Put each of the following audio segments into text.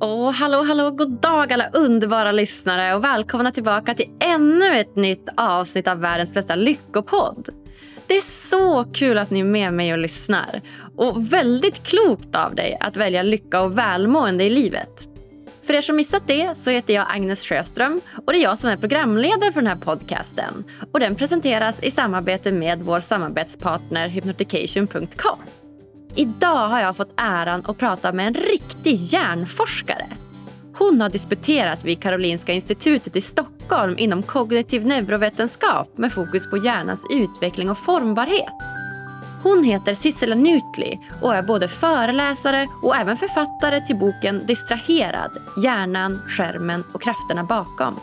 Åh, hallå, hallå, god dag alla underbara lyssnare och välkomna tillbaka till ännu ett nytt avsnitt av världens bästa lyckopodd. Det är så kul att ni är med mig och lyssnar. Och väldigt klokt av dig att välja lycka och välmående i livet. För er som missat det så heter jag Agnes Sjöström och det är jag som är programledare för den här podcasten. Och den presenteras i samarbete med vår samarbetspartner hypnotication.com. Idag har jag fått äran att prata med en riktig hjärnforskare. Hon har disputerat vid Karolinska institutet i Stockholm inom kognitiv neurovetenskap med fokus på hjärnans utveckling och formbarhet. Hon heter Sissela Nutli och är både föreläsare och även författare till boken Distraherad, hjärnan, skärmen och krafterna bakom.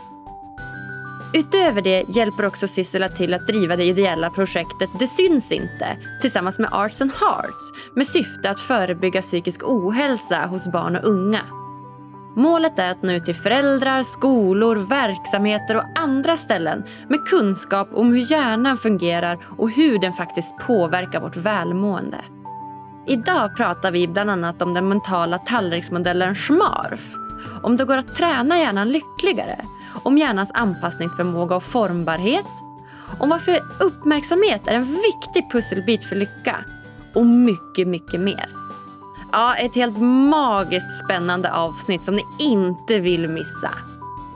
Utöver det hjälper också Sissela till att driva det ideella projektet Det syns inte tillsammans med Arts and Hearts med syfte att förebygga psykisk ohälsa hos barn och unga. Målet är att nå ut till föräldrar, skolor, verksamheter och andra ställen med kunskap om hur hjärnan fungerar och hur den faktiskt påverkar vårt välmående. Idag pratar vi bland annat om den mentala tallriksmodellen SMARF. Om det går att träna hjärnan lyckligare om hjärnans anpassningsförmåga och formbarhet, om varför uppmärksamhet är en viktig pusselbit för lycka och mycket, mycket mer. Ja, ett helt magiskt spännande avsnitt som ni inte vill missa.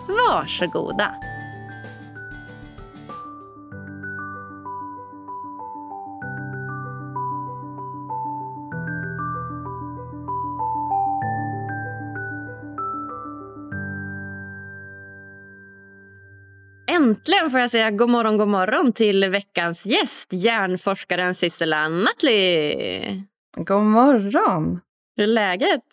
Varsågoda! Äntligen får jag säga god morgon, god morgon till veckans gäst, hjärnforskaren Sissela Nattli. God morgon! Hur är läget?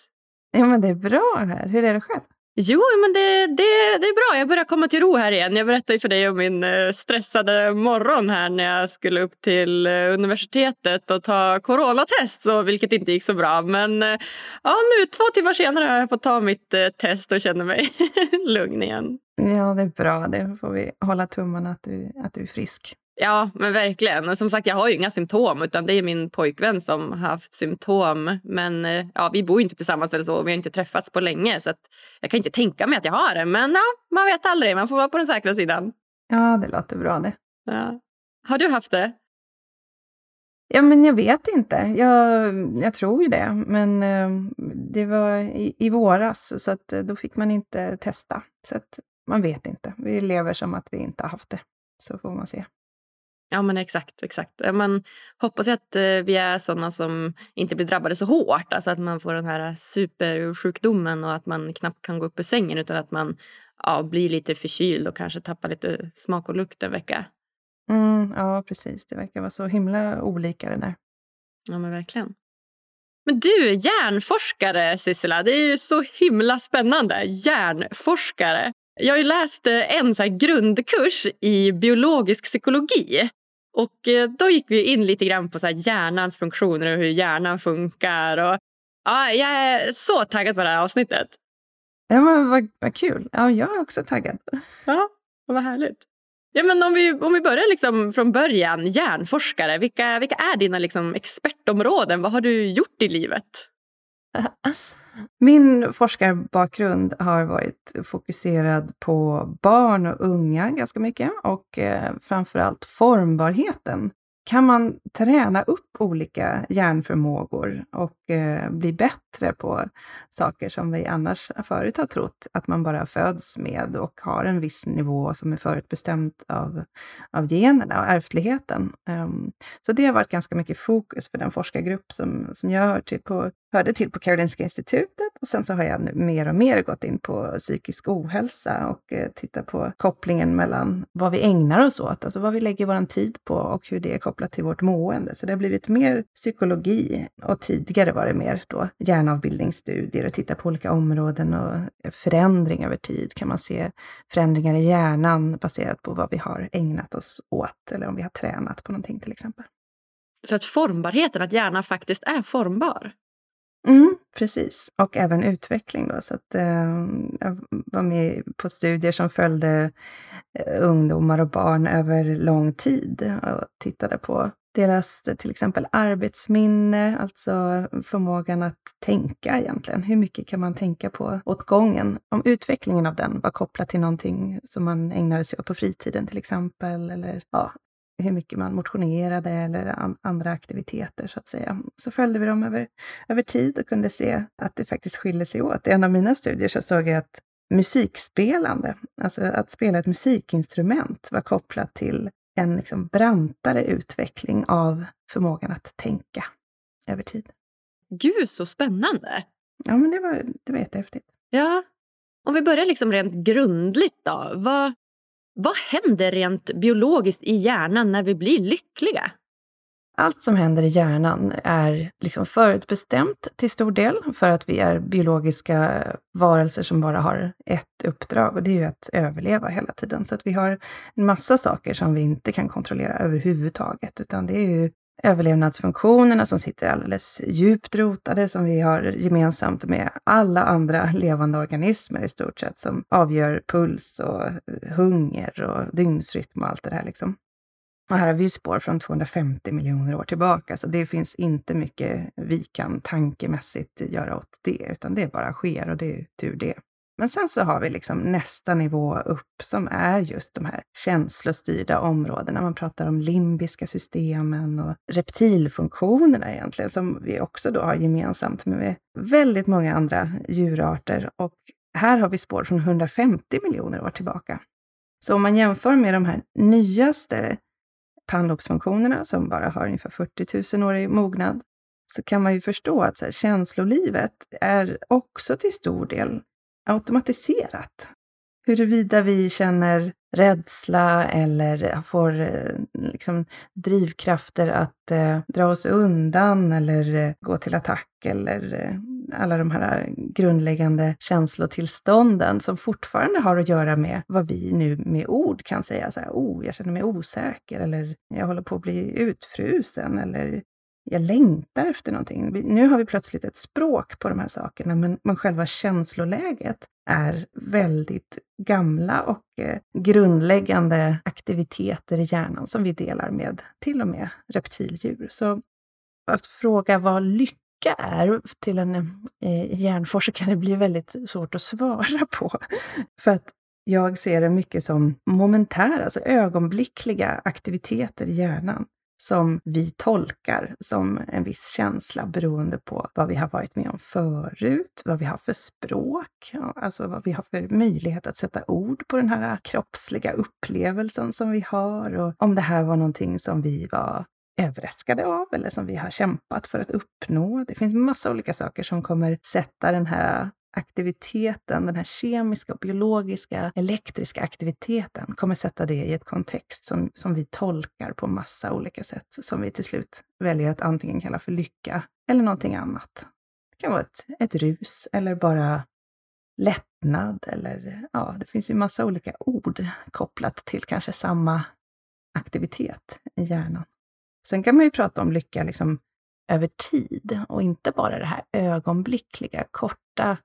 Ja, men det är bra här. Hur är det själv? Jo, men det, det, det är bra. Jag börjar komma till ro här igen. Jag berättade för dig om min eh, stressade morgon här när jag skulle upp till eh, universitetet och ta coronatest, så, vilket inte gick så bra. Men eh, ja, nu två timmar senare har jag fått ta mitt test och känner mig lugn igen. Ja, det är bra. Det får vi hålla tummarna att du, att du är frisk. Ja, men verkligen. Som sagt, jag har ju inga symptom utan det är min pojkvän som har haft symptom. Men eh, ja, vi bor inte tillsammans eller så vi har inte träffats på länge så jag kan inte tänka mig att jag har det. Men ja, man vet aldrig. Man får vara på den säkra sidan. Ja, det låter bra det. Ja. Har du haft det? Ja, men jag vet inte. Jag, jag tror ju det. Men eh, det var i, i våras, så att, eh, då fick man inte testa. Så att man vet inte. Vi lever som att vi inte har haft det. Så får man se. Ja, men exakt. exakt. Man hoppas att eh, vi är såna som inte blir drabbade så hårt. Alltså att man får den här supersjukdomen och att man knappt kan gå upp ur sängen utan att man ja, blir lite förkyld och kanske tappar lite smak och lukt en vecka. Mm, ja, precis. Det verkar vara så himla olika det där. Ja, men verkligen. Men du, hjärnforskare, Sissela. Det är ju så himla spännande. Hjärnforskare. Jag har ju läst eh, en så grundkurs i biologisk psykologi. Och eh, Då gick vi in lite grann på så hjärnans funktioner och hur hjärnan funkar. Och, ja, jag är så taggad på det här avsnittet. Ja, men vad, vad kul. Ja, jag är också taggad. Ja, vad härligt. Ja, men om, vi, om vi börjar liksom från början, hjärnforskare. Vilka, vilka är dina liksom expertområden? Vad har du gjort i livet? Min forskarbakgrund har varit fokuserad på barn och unga ganska mycket och eh, framförallt formbarheten kan man träna upp olika hjärnförmågor och eh, bli bättre på saker som vi annars förut har trott att man bara föds med och har en viss nivå som är förutbestämt av, av generna och ärftligheten. Um, så det har varit ganska mycket fokus för den forskargrupp som, som jag hör till på, hörde till på Karolinska institutet och sen så har jag nu mer och mer gått in på psykisk ohälsa och eh, tittat på kopplingen mellan vad vi ägnar oss åt, alltså vad vi lägger vår tid på och hur det är kopplat till vårt mående. Så det har blivit mer psykologi och tidigare var det mer då hjärnavbildningsstudier och titta på olika områden och förändring över tid. Kan man se förändringar i hjärnan baserat på vad vi har ägnat oss åt eller om vi har tränat på någonting till exempel. Så att formbarheten, att hjärnan faktiskt är formbar? Mm, precis, och även utveckling. Då, så att, eh, jag var med på studier som följde eh, ungdomar och barn över lång tid och tittade på deras till exempel arbetsminne, alltså förmågan att tänka egentligen. Hur mycket kan man tänka på åt gången? Om utvecklingen av den var kopplad till någonting som man ägnade sig åt på fritiden till exempel, eller ja, hur mycket man motionerade eller an andra aktiviteter så att säga. Så följde vi dem över, över tid och kunde se att det faktiskt skiljer sig åt. I en av mina studier så såg jag att musikspelande, alltså att spela ett musikinstrument, var kopplat till en liksom brantare utveckling av förmågan att tänka över tid. Gud, så spännande! Ja, men det var, det var jättehäftigt. Ja. Om vi börjar liksom rent grundligt då. Vad, vad händer rent biologiskt i hjärnan när vi blir lyckliga? Allt som händer i hjärnan är liksom förutbestämt till stor del för att vi är biologiska varelser som bara har ett uppdrag och det är ju att överleva hela tiden. Så att vi har en massa saker som vi inte kan kontrollera överhuvudtaget, utan det är ju överlevnadsfunktionerna som sitter alldeles djupt rotade, som vi har gemensamt med alla andra levande organismer i stort sett, som avgör puls och hunger och dygnsrytm och allt det där liksom. Och här har vi spår från 250 miljoner år tillbaka, så det finns inte mycket vi kan tankemässigt göra åt det, utan det bara sker och det är tur det. Men sen så har vi liksom nästa nivå upp som är just de här känslostyrda områdena. Man pratar om limbiska systemen och reptilfunktionerna egentligen, som vi också då har gemensamt med väldigt många andra djurarter. Och här har vi spår från 150 miljoner år tillbaka. Så om man jämför med de här nyaste pannlobsfunktionerna som bara har ungefär 40 000 år i mognad, så kan man ju förstå att så här, känslolivet är också till stor del automatiserat. Huruvida vi känner rädsla eller får eh, liksom, drivkrafter att eh, dra oss undan eller eh, gå till attack eller eh, alla de här eh, grundläggande känslotillstånden som fortfarande har att göra med vad vi nu med ord kan säga så här, oh, jag känner mig osäker eller jag håller på att bli utfrusen eller jag längtar efter någonting. Nu har vi plötsligt ett språk på de här sakerna, men, men själva känsloläget är väldigt gamla och eh, grundläggande aktiviteter i hjärnan som vi delar med till och med reptildjur. Så att fråga vad lycka är till en eh, hjärnforskare blir väldigt svårt att svara på. För att jag ser det mycket som momentära, alltså ögonblickliga aktiviteter i hjärnan som vi tolkar som en viss känsla beroende på vad vi har varit med om förut, vad vi har för språk, alltså vad vi har för möjlighet att sätta ord på den här kroppsliga upplevelsen som vi har och om det här var någonting som vi var överraskade av eller som vi har kämpat för att uppnå. Det finns massa olika saker som kommer sätta den här aktiviteten, den här kemiska, biologiska, elektriska aktiviteten kommer sätta det i ett kontext som, som vi tolkar på massa olika sätt, som vi till slut väljer att antingen kalla för lycka eller någonting annat. Det kan vara ett, ett rus eller bara lättnad eller ja, det finns ju massa olika ord kopplat till kanske samma aktivitet i hjärnan. Sen kan man ju prata om lycka liksom över tid och inte bara det här ögonblickliga, korta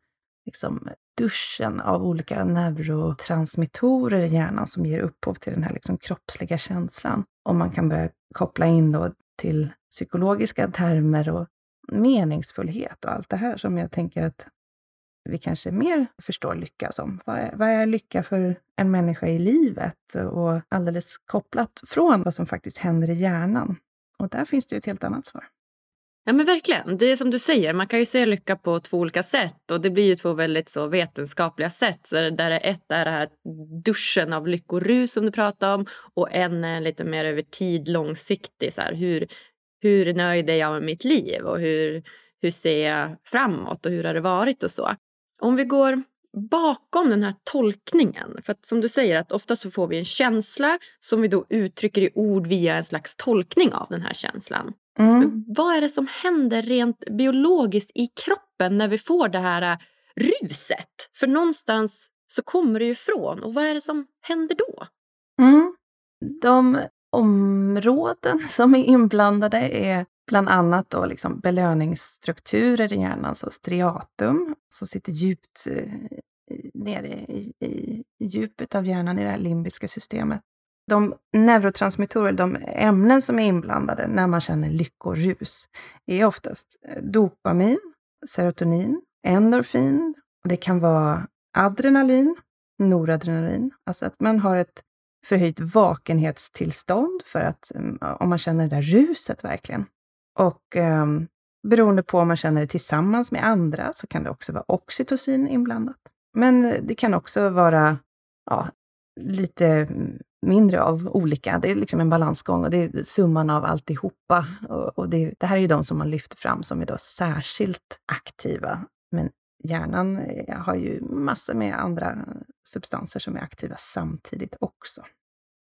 liksom, duschen av olika neurotransmittorer i hjärnan som ger upphov till den här liksom, kroppsliga känslan. Och man kan börja koppla in då till psykologiska termer och meningsfullhet och allt det här som jag tänker att vi kanske mer förstår lycka som. Vad är, vad är lycka för en människa i livet? Och alldeles kopplat från vad som faktiskt händer i hjärnan. Och där finns det ju ett helt annat svar. Ja men verkligen. Det är som du säger, man kan ju se lycka på två olika sätt och det blir ju två väldigt så vetenskapliga sätt. Så där ett är det här duschen av lyckorus som du pratade om och en är lite mer över tid långsiktig. Så här, hur, hur nöjd är jag med mitt liv och hur, hur ser jag framåt och hur har det varit och så. Om vi går bakom den här tolkningen. För att som du säger, att ofta så får vi en känsla som vi då uttrycker i ord via en slags tolkning av den här känslan. Mm. Vad är det som händer rent biologiskt i kroppen när vi får det här äh, ruset? För någonstans så kommer det ju ifrån. Och vad är det som händer då? Mm. De områden som är inblandade är bland annat då liksom belöningsstrukturer i hjärnan, så striatum, som sitter djupt eh, nere i, i, i djupet av hjärnan i det här limbiska systemet. de neurotransmittorer, de ämnen som är inblandade när man känner lyckorus, är oftast eh, dopamin, serotonin, endorfin, och det kan vara adrenalin, noradrenalin, alltså att man har ett förhöjt vakenhetstillstånd för att, mm, om man känner det där ruset verkligen. Och um, beroende på om man känner det tillsammans med andra så kan det också vara oxytocin inblandat. Men eh, det kan också vara ja, lite mm, mindre av olika. Det är liksom en balansgång och det är summan av alltihopa. Och, och det, det här är ju de som man lyfter fram som är då särskilt aktiva. Men hjärnan eh, har ju massor med andra eh, substanser som är aktiva samtidigt också.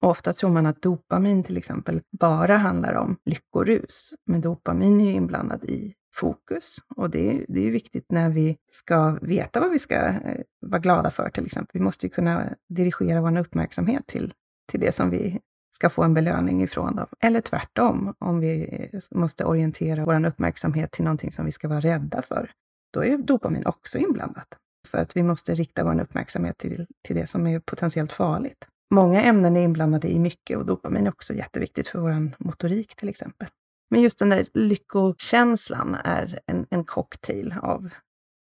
Och ofta tror man att dopamin till exempel bara handlar om lyckorus, men dopamin är ju inblandad i fokus. Och det, det är ju viktigt när vi ska veta vad vi ska eh, vara glada för till exempel. Vi måste ju kunna dirigera vår uppmärksamhet till, till det som vi ska få en belöning ifrån dem. Eller tvärtom, om vi eh, måste orientera vår uppmärksamhet till någonting som vi ska vara rädda för. Då är dopamin också inblandat. För att vi måste rikta vår uppmärksamhet till, till det som är potentiellt farligt. Många ämnen är inblandade i mycket och dopamin är också jätteviktigt för vår motorik till exempel. Men just den där lyckokänslan är en, en cocktail av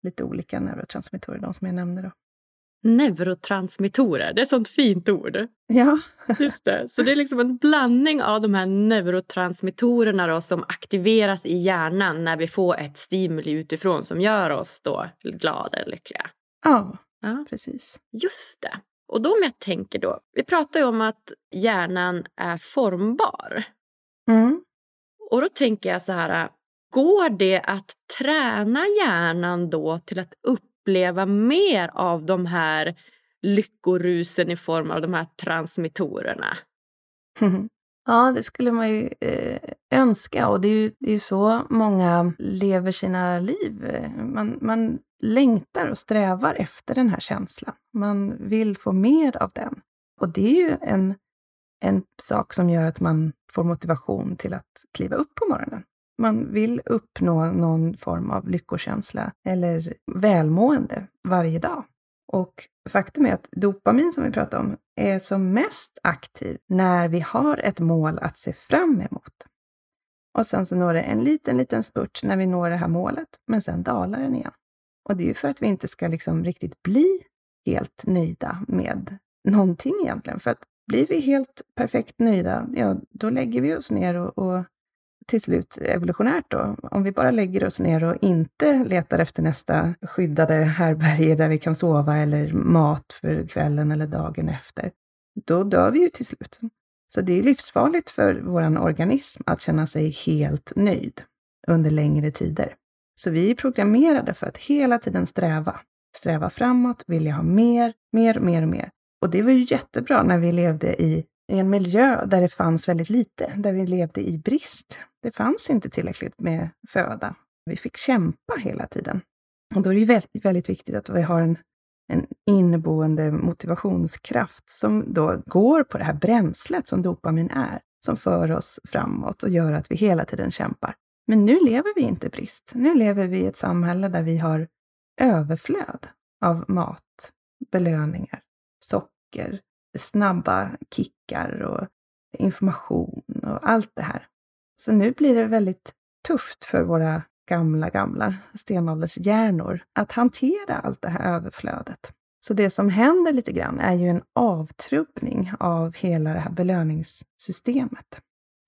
lite olika neurotransmittorer, de som jag nämnde. Då. Neurotransmittorer, det är ett sånt fint ord. Ja. Just det. Så det är liksom en blandning av de här neurotransmittorerna då, som aktiveras i hjärnan när vi får ett stimuli utifrån som gör oss då glada eller lyckliga. Ja, ja, precis. Just det. Och då om jag tänker då, vi pratar ju om att hjärnan är formbar. Mm. Och då tänker jag så här, går det att träna hjärnan då till att uppleva mer av de här lyckorusen i form av de här transmittorerna? Ja, det skulle man ju eh, önska och det är ju, det är så många lever sina liv. Man, man längtar och strävar efter den här känslan. Man vill få mer av den. Och det är ju en en sak som gör att man får motivation till att kliva upp på morgonen. Man vill uppnå någon form av lyckokänsla eller välmående varje dag. Och faktum är att dopamin som vi pratade om är som mest aktiv när vi har ett mål att se fram emot. Och sen så når det en liten, liten spurt när vi når det här målet, men sen dalar den igen. Och det är ju för att vi inte ska liksom riktigt bli helt nöjda med någonting egentligen. För att blir vi helt perfekt nöjda, ja, då lägger vi oss ner och, och till slut evolutionärt då, om vi bara lägger oss ner och inte letar efter nästa skyddade härberge där vi kan sova eller mat för kvällen eller dagen efter, då dör vi ju till slut. Så det är livsfarligt för vår organism att känna sig helt nöjd under längre tider. Så vi är programmerade för att hela tiden sträva. Sträva framåt, vilja ha mer, mer, mer och mer. Och det var ju jättebra när vi levde i en miljö där det fanns väldigt lite, där vi levde i brist. Det fanns inte tillräckligt med föda. Vi fick kämpa hela tiden. Och då är det väldigt, väldigt viktigt att vi har en, en inneboende motivationskraft som då går på det här bränslet som dopamin är, som för oss framåt och gör att vi hela tiden kämpar. Men nu lever vi inte i brist. Nu lever vi i ett samhälle där vi har överflöd av mat, belöningar, socker snabba kickar och information och allt det här. Så nu blir det väldigt tufft för våra gamla, gamla stenåldershjärnor att hantera allt det här överflödet. Så det som händer lite grann är ju en avtrubbning av hela det här belöningssystemet.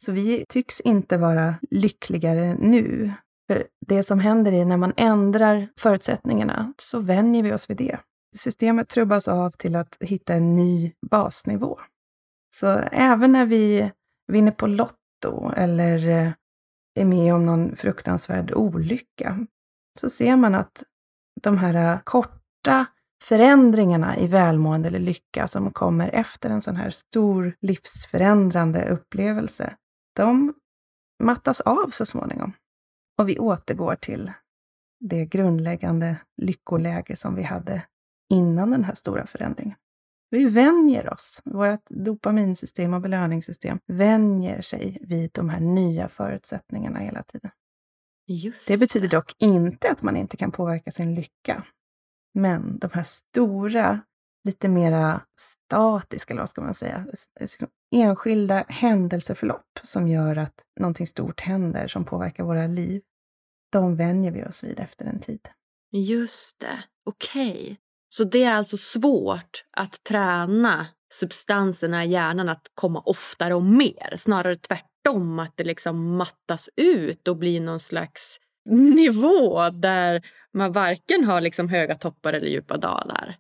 Så vi tycks inte vara lyckligare nu. För det som händer är när man ändrar förutsättningarna så vänjer vi oss vid det systemet trubbas av till att hitta en ny basnivå. Så även när vi vinner på Lotto eller eh, är med om någon fruktansvärd olycka, så ser man att de här eh, korta förändringarna i välmående eller lycka som kommer efter en sån här stor livsförändrande upplevelse, de mattas av så småningom. Och vi återgår till det grundläggande lyckoläge som vi hade innan den här stora förändringen. Vi vänjer oss. Vårt dopaminsystem och belöningssystem vänjer sig vid de här nya förutsättningarna hela tiden. Just det betyder dock inte att man inte kan påverka sin lycka. Men de här stora lite mera statiska, eller vad ska man säga, enskilda händelseförlopp som gör att någonting stort händer som påverkar våra liv. De vänjer vi oss vid efter en tid. Just det, okej. Okay. Så det är alltså svårt att träna substanserna i hjärnan att komma oftare och mer. Snarare tvärtom, att det liksom mattas ut och blir någon slags nivå där man varken har liksom höga toppar eller djupa dalar.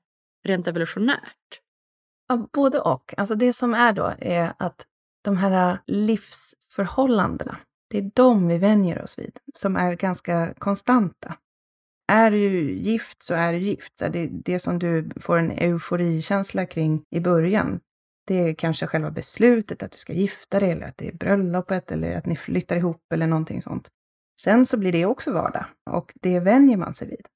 Rent evolutionärt. Ja, både och. Alltså det som är då är att de här äh, livsförhållandena, det är de vi vänjer oss vid, som är ganska konstanta. Är du gift så är du gift. Så det, det som du får en euforikänsla kring i början, det är kanske själva beslutet att du ska gifta dig, eller att det är bröllopet, eller att ni flyttar ihop, eller någonting sånt. Sen så blir det också vardag, och det vänjer man sig vid.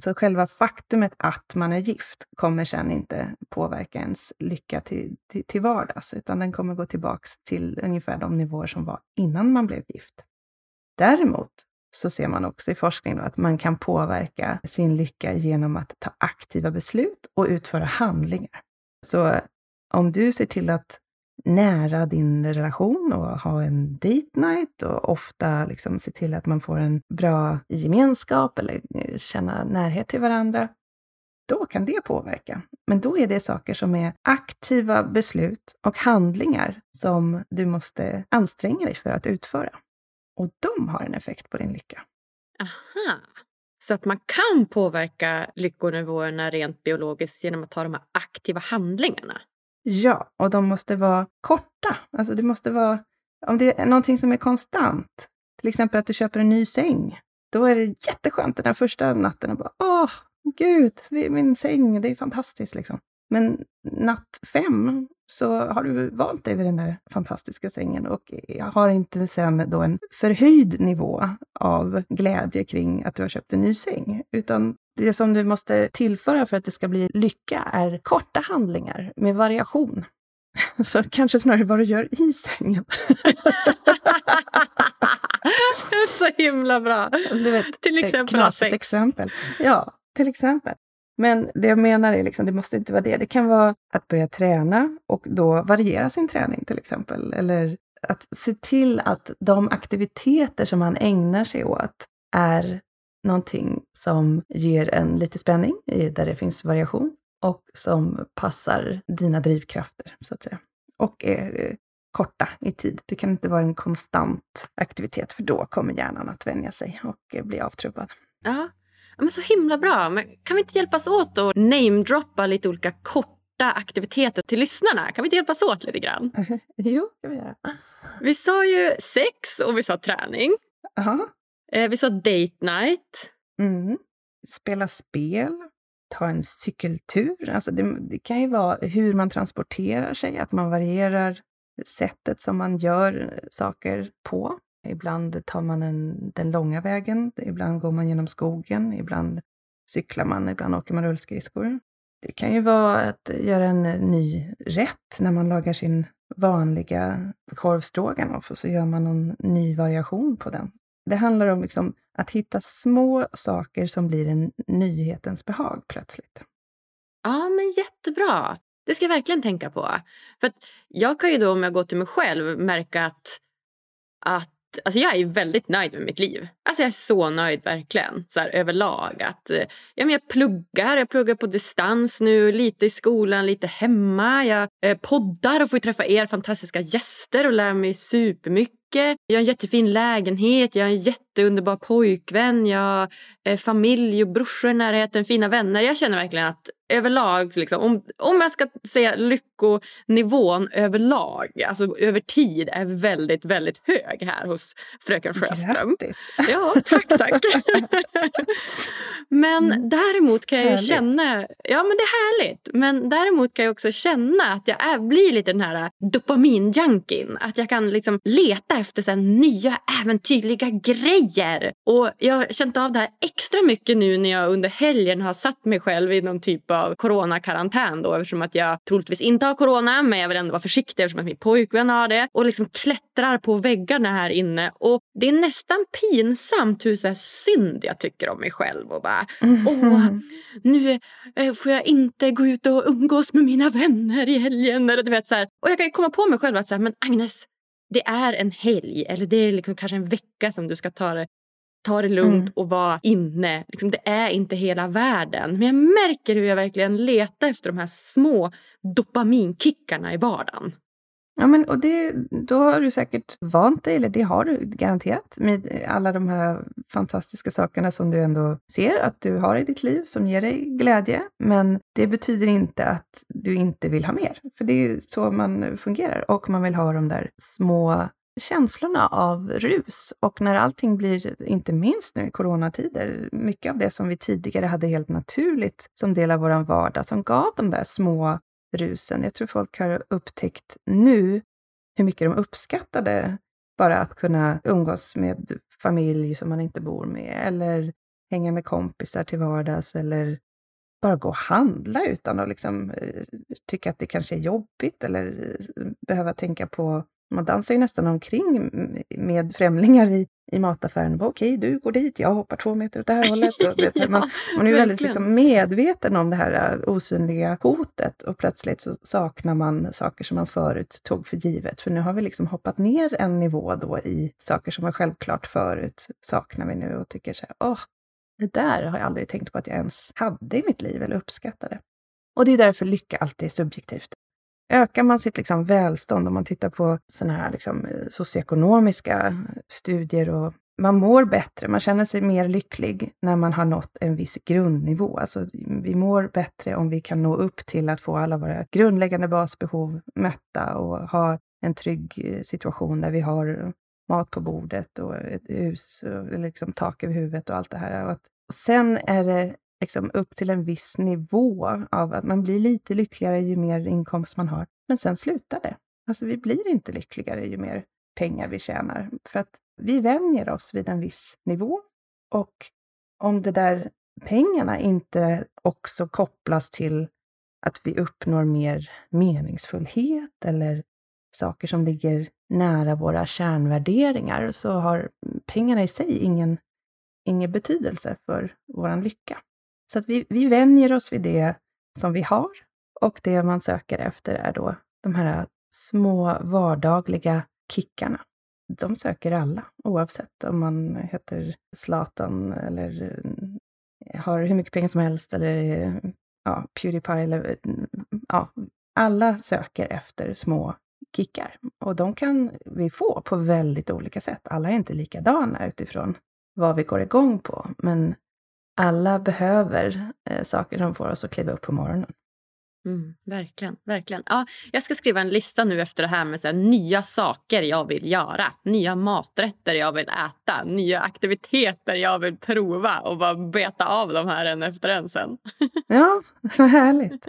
Så själva faktumet att man är gift kommer sen inte påverka ens lycka till, till, till vardags, utan den kommer gå tillbaks till ungefär de nivåer som var innan man blev gift. Däremot så ser man också i forskning att man kan påverka sin lycka genom att ta aktiva beslut och utföra handlingar. Så om du ser till att nära din relation och ha en date night och ofta liksom se till att man får en bra gemenskap eller eh, känna närhet till varandra, då kan det påverka. Men då är det saker som är aktiva beslut och handlingar som du måste anstränga dig för att utföra. Och de har en effekt på din lycka. Aha. Så att man kan påverka lyckonivåerna rent biologiskt genom att ta de här aktiva handlingarna? Ja, och de måste vara korta. Alltså det måste vara, om det är någonting som är konstant, till exempel att du köper en ny säng, då är det jätteskönt den där första natten och bara åh, gud, min säng, det är fantastiskt liksom. Men natt fem så har du vant dig vid den där fantastiska sängen och har inte sen då en förhöjd nivå av glädje kring att du har köpt en ny säng, utan det som du måste tillföra för att det ska bli lycka är korta handlingar med variation. Så kanske snarare vad du gör i sängen. så himla bra! Du vet, till exempel ha sex. exempel. Ja, till exempel. Men det jag menar är liksom, det måste inte vara det. Det kan vara att börja träna och då variera sin träning till exempel. Eller att se till att de aktiviteter som man ägnar sig åt är någonting som ger en lite spänning, där det finns variation och som passar dina drivkrafter, så att säga. Och är eh, korta i tid. Det kan inte vara en konstant aktivitet, för då kommer hjärnan att vänja sig och eh, bli avtrubbad. Ja, men så himla bra. Men kan vi inte hjälpas åt att namedroppa lite olika korta aktiviteter till lyssnarna? Kan vi inte hjälpas åt lite grann? jo, det kan vi göra. Vi sa ju sex och vi sa träning. Aha. Eh, vi sa date night. Mm. Spela spel, ta en cykeltur. Alltså det, det, kan ju vara hur man transporterar sig, att man varierar sättet som man gör saker på. Ibland tar man en, den långa vägen, ibland går man genom skogen, ibland cyklar man, ibland åker man rullskridskor. Det kan ju vara att göra en ny rätt när man lagar sin vanliga korvstroganoff och så gör man någon ny variation på den. Det handlar om liksom att hitta små saker som blir en nyhetens behag plötsligt. Ja, men jättebra. Det ska jag verkligen tänka på. För Jag kan ju då, om jag går till mig själv, märka att, att Alltså jag är väldigt nöjd med mitt liv. Alltså jag är så nöjd verkligen så här, överlag. Att, eh, ja, men jag pluggar, jag pluggar på distans nu, lite i skolan, lite hemma. Jag eh, poddar och får träffa er fantastiska gäster och lär mig supermycket. Jag har en jättefin lägenhet, jag har en jätteunderbar pojkvän, jag har eh, familj och brorsor i närheten, fina vänner. Jag känner verkligen att överlag, liksom, om, om jag ska säga lyckonivån överlag, alltså över tid, är väldigt, väldigt hög här hos fröken Sjöström. Grattis! Ja, tack, tack. men mm. däremot kan jag ju känna... Ja, men det är härligt. Men däremot kan jag också känna att jag är, blir lite den här dopaminjunkien. Att jag kan liksom leta efter så nya äventyrliga grejer. Och jag har känt av det här extra mycket nu när jag under helgen har satt mig själv i någon typ av av coronakarantän då eftersom att jag troligtvis inte har corona men jag vill ändå vara försiktig eftersom att min pojkvän har det och liksom klättrar på väggarna här inne och det är nästan pinsamt hur så här synd jag tycker om mig själv och bara mm. åh, nu eh, får jag inte gå ut och umgås med mina vänner i helgen eller du vet så här. Och jag kan komma på mig själv att så här, men Agnes, det är en helg eller det är liksom kanske en vecka som du ska ta det, ta det lugnt mm. och vara inne. Liksom, det är inte hela världen. Men jag märker hur jag verkligen letar efter de här små dopaminkickarna i vardagen. Ja, men och det, då har du säkert vant dig, eller det har du garanterat, med alla de här fantastiska sakerna som du ändå ser att du har i ditt liv som ger dig glädje. Men det betyder inte att du inte vill ha mer, för det är så man fungerar. Och man vill ha de där små känslorna av rus. Och när allting blir, inte minst nu i coronatider, mycket av det som vi tidigare hade helt naturligt som del av vår vardag, som gav de där små rusen. Jag tror folk har upptäckt nu hur mycket de uppskattade bara att kunna umgås med familj som man inte bor med, eller hänga med kompisar till vardags, eller bara gå och handla utan att liksom, eh, tycka att det kanske är jobbigt eller eh, behöva tänka på man dansar ju nästan omkring med främlingar i, i mataffären. Okej, du går dit, jag hoppar två meter åt det här hållet. Ja, man, man är ju väldigt liksom medveten om det här äh, osynliga hotet och plötsligt så saknar man saker som man förut tog för givet. För nu har vi liksom hoppat ner en nivå då i saker som var självklart förut, saknar vi nu och tycker så här, åh, det där har jag aldrig tänkt på att jag ens hade i mitt liv eller uppskattade. Och det är därför lycka alltid är subjektivt. Ökar man sitt liksom välstånd, om man tittar på sådana här liksom socioekonomiska studier och man mår bättre, man känner sig mer lycklig när man har nått en viss grundnivå. Alltså, vi mår bättre om vi kan nå upp till att få alla våra grundläggande basbehov mötta och ha en trygg eh, situation där vi har mat på bordet och ett hus, och liksom tak över huvudet och allt det här. Och att sen är det liksom upp till en viss nivå av att man blir lite lyckligare ju mer inkomst man har. Men sen slutar det. Alltså vi blir inte lyckligare ju mer pengar vi tjänar. För att vi vänjer oss vid en viss nivå. Och om det där pengarna inte också kopplas till att vi uppnår mer meningsfullhet eller saker som ligger nära våra kärnvärderingar så har pengarna i sig ingen, ingen betydelse för vår lycka. Så att vi, vi vänjer oss vid det som vi har och det man söker efter är då de här små vardagliga kickarna. De söker alla, oavsett om man heter Zlatan eller eh, har hur mycket pengar som helst eller eh, ja, Pewdiepie eller mm, ja, alla söker efter små kickar. Och de kan vi få på väldigt olika sätt. Alla är inte likadana utifrån vad vi går igång på, men alla behöver eh, saker som får oss att kliva upp på morgonen. Mm, verkligen. verkligen. Ja, jag ska skriva en lista nu efter det här med så här, nya saker jag vill göra. Nya maträtter jag vill äta. Nya aktiviteter jag vill prova och bara beta av de här en efter en sen. ja, vad härligt.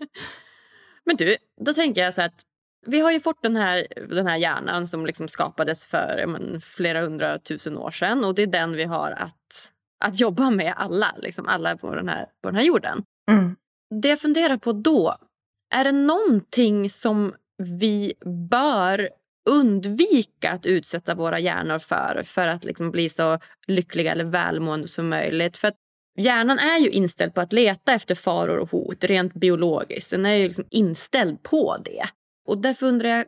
Men du, då tänker jag så att vi har ju fått den här, den här hjärnan som liksom skapades för men, flera hundratusen år sedan och det är den vi har att att jobba med alla, liksom alla på den här, på den här jorden. Mm. Det jag funderar på då, är det någonting som vi bör undvika att utsätta våra hjärnor för för att liksom bli så lyckliga eller välmående som möjligt? För Hjärnan är ju inställd på att leta efter faror och hot rent biologiskt. Den är ju liksom inställd på det. Och därför undrar jag,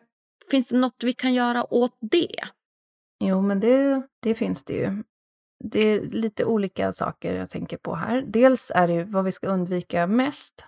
finns det något vi kan göra åt det? Jo, men det, det finns det ju det är lite olika saker jag tänker på här. Dels är det ju vad vi ska undvika mest.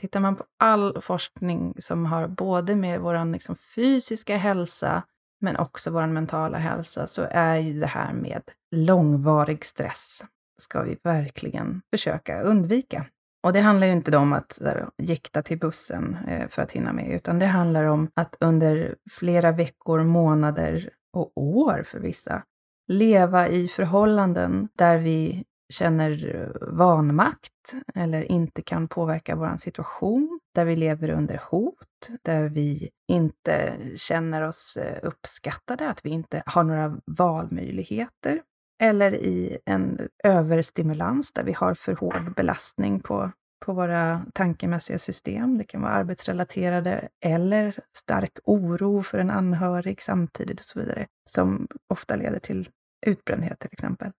Tittar man på all forskning som har både med vår liksom fysiska hälsa men också vår mentala hälsa så är ju det här med långvarig stress ska vi verkligen försöka undvika. Och det handlar ju inte om att jäkta till bussen eh, för att hinna med, utan det handlar om att under flera veckor, månader och år för vissa leva i förhållanden där vi känner vanmakt eller inte kan påverka vår situation, där vi lever under hot, där vi inte känner oss eh, uppskattade, att vi inte har några valmöjligheter, eller i en överstimulans där vi har för hård belastning på på våra tankemässiga system. Det kan vara arbetsrelaterade eller stark oro för en anhörig samtidigt och så vidare, som ofta leder till utbrändhet till exempel.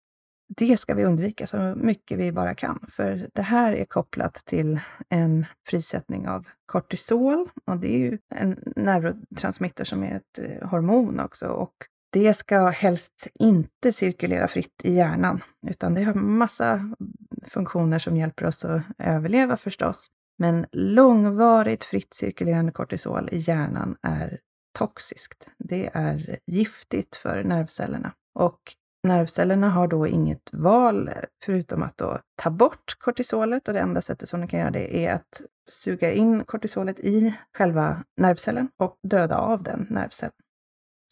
Det ska vi undvika så mycket vi bara kan, för det här är kopplat till en frisättning av kortisol och det är ju en neurotransmitter som är ett eh, hormon också och det ska helst inte cirkulera fritt i hjärnan, utan det har massa funktioner som hjälper oss att överleva förstås. Men långvarigt fritt cirkulerande kortisol i hjärnan är toxiskt. Det är giftigt för nervcellerna. Och nervcellerna har då inget val förutom att då ta bort kortisolet och det enda sättet som de kan göra det är att suga in kortisolet i själva nervcellen och döda av den nervcellen.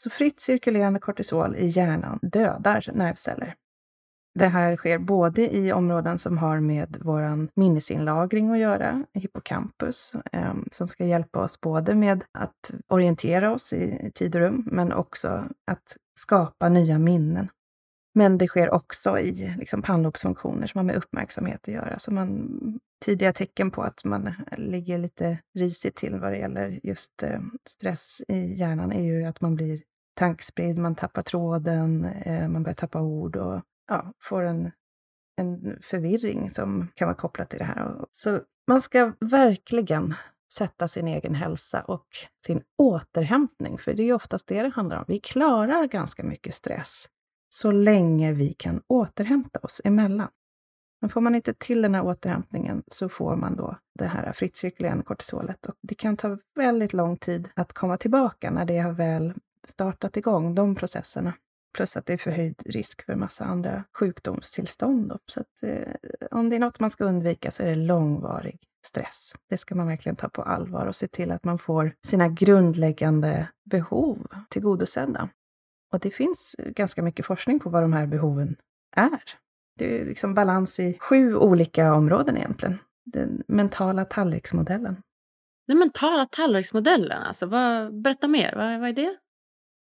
Så fritt cirkulerande kortisol i hjärnan dödar nervceller. Det här sker både i områden som har med vår minnesinlagring att göra, hippocampus, ehm, som ska hjälpa oss både med att orientera oss i tid och rum, men också att skapa nya minnen. Men det sker också i liksom, pannlobsfunktioner som har med uppmärksamhet att göra. Så man, tidiga tecken på att man ligger lite risigt till vad det gäller just eh, stress i hjärnan är ju att man blir tankspridd, man tappar tråden, eh, man börjar tappa ord och ja, får en, en förvirring som kan vara kopplat till det här. Så man ska verkligen sätta sin egen hälsa och sin återhämtning, för det är ju oftast det det handlar om. Vi klarar ganska mycket stress så länge vi kan återhämta oss emellan. Men får man inte till den här återhämtningen så får man då det här fritt cirkulerande kortisolet. Och det kan ta väldigt lång tid att komma tillbaka när det har väl startat igång, de processerna. Plus att det är förhöjd risk för massa andra sjukdomstillstånd. Då. Så att, eh, om det är något man ska undvika så är det långvarig stress. Det ska man verkligen ta på allvar och se till att man får sina grundläggande behov tillgodosedda. Och det finns ganska mycket forskning på vad de här behoven är. Det är liksom balans i sju olika områden egentligen. Den mentala tallriksmodellen. Den mentala tallriksmodellen, alltså, vad, berätta mer. Vad, vad är det?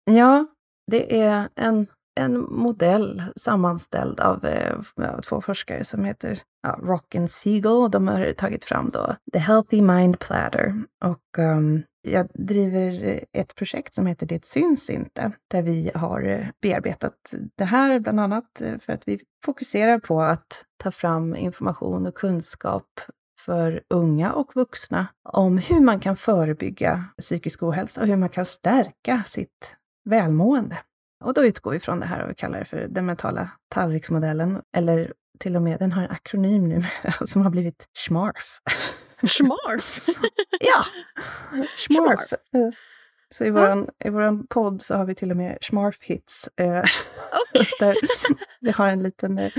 Ja, det är en, en modell sammanställd av eh, två forskare som heter ja, Rock and Siegel. De har tagit fram då The Healthy Mind Platter. Och um, jag driver ett projekt som heter Det syns inte, där vi har eh, bearbetat det här bland annat eh, för att vi fokuserar på att ta fram information och kunskap för unga och vuxna om hur man kan förebygga psykisk ohälsa och hur man kan stärka sitt välmående. Och då utgår vi från det här och vi kallar det för den mentala tallriksmodellen, eller till och med, den har en akronym nu som har blivit SMARF. SMARF? ja, SMARF. Eh, så i vår i våran podd så har vi till och med SMARF-hits. Eh, okay. vi har en liten, eh,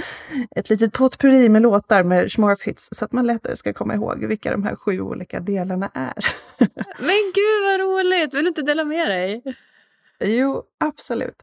ett litet potpurri med låtar med SMARF-hits så att man lättare ska komma ihåg vilka de här sju olika delarna är. Men gud vad roligt! Vill du inte dela med dig? Jo, absolut.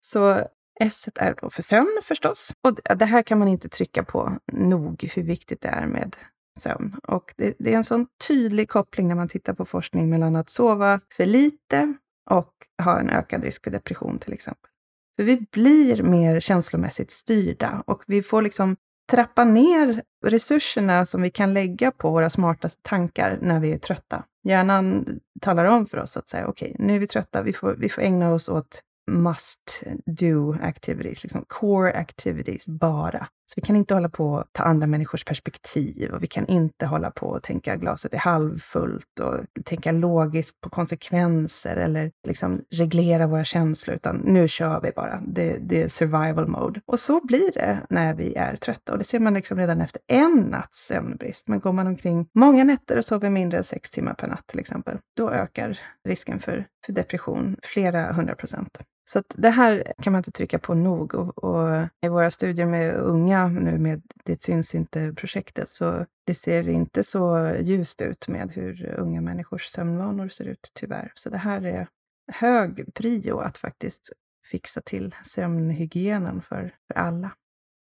Så S är då för sömn förstås. Och det här kan man inte trycka på nog, hur viktigt det är med sömn. Och det, det, är en sån tydlig koppling när man tittar på forskning mellan att sova för lite och ha en ökad risk för depression till exempel. För vi blir mer känslomässigt styrda och vi får liksom trappa ner resurserna som vi kan lägga på våra smartaste tankar när vi är trötta. Hjärnan talar om för oss att säga okej, okay, nu är vi trötta, vi får, vi får ägna oss åt must do activities, liksom core activities bara. Så vi kan inte hålla på och ta andra människors perspektiv och vi kan inte hålla på och tänka glaset är halvfullt och tänka logiskt på konsekvenser eller liksom reglera våra känslor, utan nu kör vi bara. Det, det är survival mode. Och så blir det när vi är trötta och det ser man liksom redan efter en natts sömnbrist. Men går man omkring många nätter och sover mindre än sex timmar per natt till exempel, då ökar risken för, för depression flera hundra procent. Så det här kan man inte trycka på nog. Och, och, i våra studier med unga nu med Det syns inte-projektet så det ser inte så ljust ut med hur unga människors sömnvanor ser ut, tyvärr. Så det här är hög prio att faktiskt fixa till sömnhygienen för, för alla,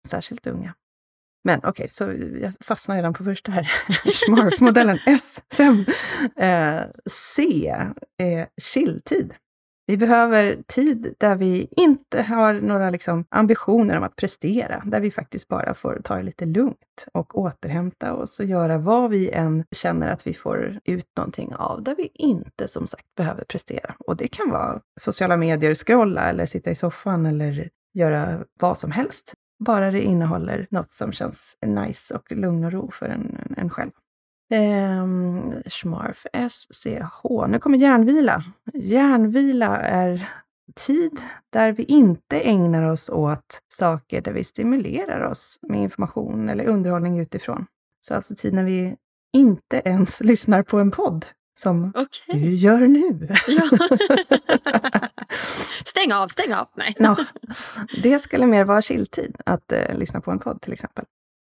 särskilt unga. Men okej, okay, så jag fastnar redan på första här. Schmarf-modellen S, sömn. Eh, C är chilltid. Vi behöver tid där vi inte har några liksom, ambitioner om att prestera, där vi faktiskt bara får ta det lite lugnt och återhämta oss och göra vad vi än känner att vi får ut någonting av, där vi inte som sagt behöver prestera. Och det kan vara sociala medier, scrolla eller sitta i soffan eller göra vad som helst. Bara det innehåller något som känns nice och lugn och ro för en, en själv. Um, Schmarf, SCH. Nu kommer järnvila. Järnvila är tid där vi inte ägnar oss åt saker där vi stimulerar oss med information eller underhållning utifrån. Så alltså tid när vi inte ens lyssnar på en podd som okay. du gör nu. Ja. stäng av, stäng av! Nej. Ja, det skulle mer vara chilltid, att uh, lyssna på en podd till exempel.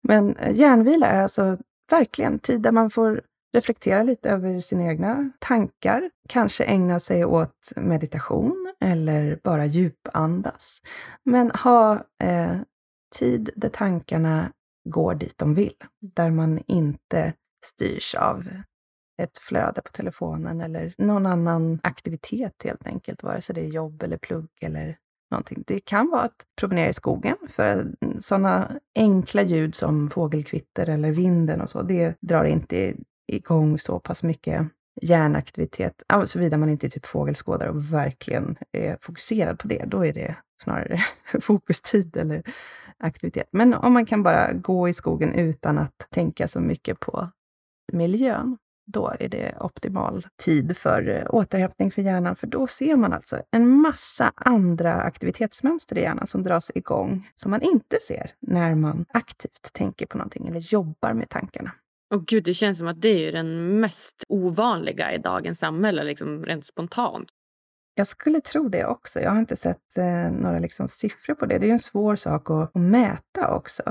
Men uh, järnvila är alltså verkligen tid där man får reflektera lite över sina egna tankar, kanske ägna sig åt meditation eller bara djupandas. Men ha eh, tid där tankarna går dit de vill, där man inte styrs av ett flöde på telefonen eller någon annan aktivitet helt enkelt, vare sig det är jobb eller plugg eller någonting. Det kan vara att promenera i skogen, för sådana enkla ljud som fågelkvitter eller vinden och så, det drar inte igång så pass mycket hjärnaktivitet, såvida man inte är typ fågelskådare och verkligen är fokuserad på det. Då är det snarare fokustid eller aktivitet. Men om man kan bara gå i skogen utan att tänka så mycket på miljön, då är det optimal tid för eh, återhämtning för hjärnan, för då ser man alltså en massa andra aktivitetsmönster i hjärnan som dras igång, som man inte ser när man aktivt tänker på någonting eller jobbar med tankarna. Och gud, det känns som att det är den mest ovanliga i dagens samhälle, liksom rent spontant. Jag skulle tro det också. Jag har inte sett eh, några liksom siffror på det. Det är en svår sak att, att mäta också.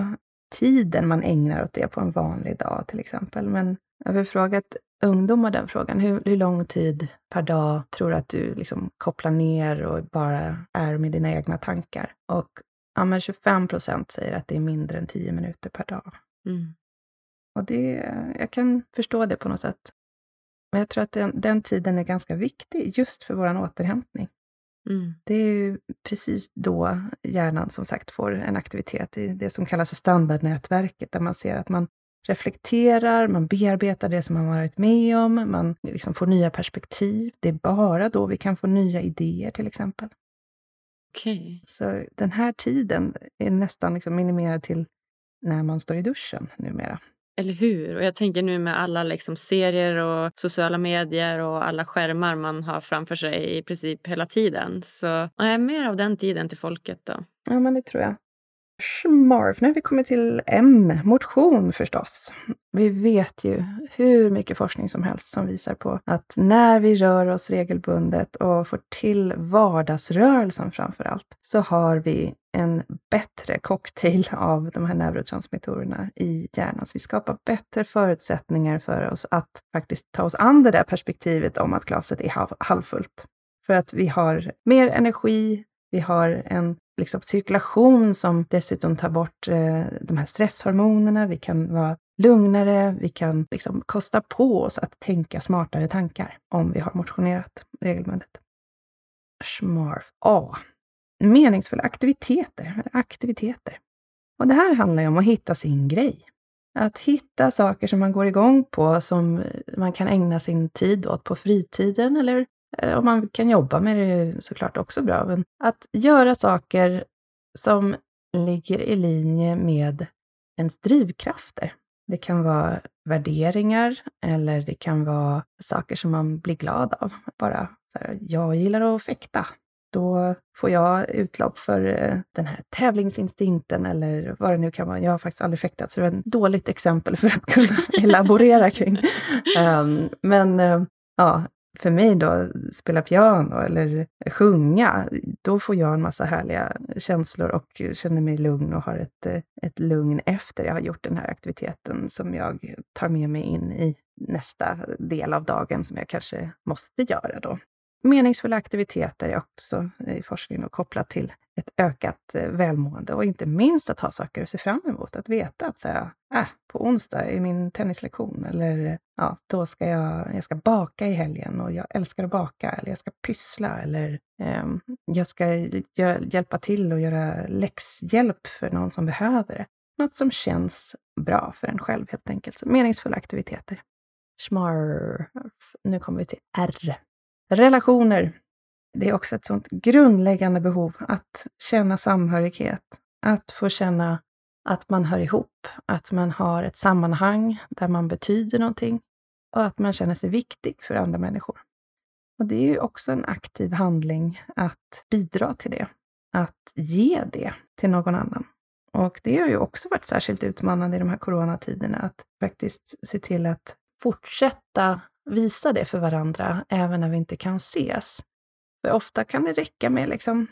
Tiden man ägnar åt det på en vanlig dag till exempel. Men jag har frågat ungdomar den frågan. Hur, hur lång tid per dag tror du att du liksom kopplar ner och bara är med dina egna tankar? Och ja, men 25 procent säger att det är mindre än 10 minuter per dag. Mm. Och det, jag kan förstå det på något sätt. Men jag tror att den, den tiden är ganska viktig just för vår återhämtning. Mm. Det är ju precis då hjärnan som sagt får en aktivitet i det som kallas för standardnätverket, där man ser att man reflekterar, man bearbetar det som man varit med om, man liksom får nya perspektiv. Det är bara då vi kan få nya idéer till exempel. Okay. Så den här tiden är nästan liksom minimerad till när man står i duschen numera. Eller hur? Och jag tänker nu med alla liksom serier och sociala medier och alla skärmar man har framför sig i princip hela tiden. Så nej, mer av den tiden till folket då. Ja, men det tror jag. Schmarf. Nu har vi kommit till M, motion förstås. Vi vet ju hur mycket forskning som helst som visar på att när vi rör oss regelbundet och får till vardagsrörelsen framför allt, så har vi en bättre cocktail av de här neurotransmittorerna i hjärnan. Så vi skapar bättre förutsättningar för oss att faktiskt ta oss an det där perspektivet om att glaset är halvfullt. För att vi har mer energi, vi har en liksom, cirkulation som dessutom tar bort eh, de här stresshormonerna. Vi kan vara lugnare, vi kan liksom kosta på oss att tänka smartare tankar om vi har motionerat regelbundet. Schmarf A. Meningsfulla aktiviteter. Aktiviteter. Och det här handlar ju om att hitta sin grej. Att hitta saker som man går igång på, som man kan ägna sin tid åt på fritiden eller och man kan jobba med det såklart också bra, men att göra saker som ligger i linje med ens drivkrafter. Det kan vara värderingar eller det kan vara saker som man blir glad av. Bara så här, jag gillar att fäkta. Då får jag utlopp för eh, den här tävlingsinstinkten eller vad det nu kan vara. Jag har faktiskt aldrig fäktat, så det är ett dåligt exempel för att kunna elaborera kring. Um, men uh, ja, för mig då, spela piano eller sjunga, då får jag en massa härliga känslor och känner mig lugn och har ett, eh, ett lugn efter jag har gjort den här aktiviteten som jag tar med mig in i nästa del av dagen som jag kanske måste göra då. Meningsfulla aktiviteter är också eh, i forskningen kopplat till ett ökat eh, välmående och inte minst att ha saker att se fram emot. Att veta att så här, äh, på onsdag är min tennislektion eller ja, då ska jag, jag ska baka i helgen och jag älskar att baka eller jag ska pyssla eller eh, jag ska göra, hjälpa till och göra läxhjälp för någon som behöver det. Något som känns bra för en själv helt enkelt. Så meningsfulla aktiviteter. Schmarf. Nu kommer vi till R. Relationer. Det är också ett sånt grundläggande behov att känna samhörighet, att få känna att man hör ihop, att man har ett sammanhang där man betyder någonting och att man känner sig viktig för andra människor. Och det är ju också en aktiv handling att bidra till det, att ge det till någon annan. Och det har ju också varit särskilt utmanande i de här coronatiderna, att faktiskt se till att fortsätta visa det för varandra, även när vi inte kan ses. För ofta kan det räcka med liksom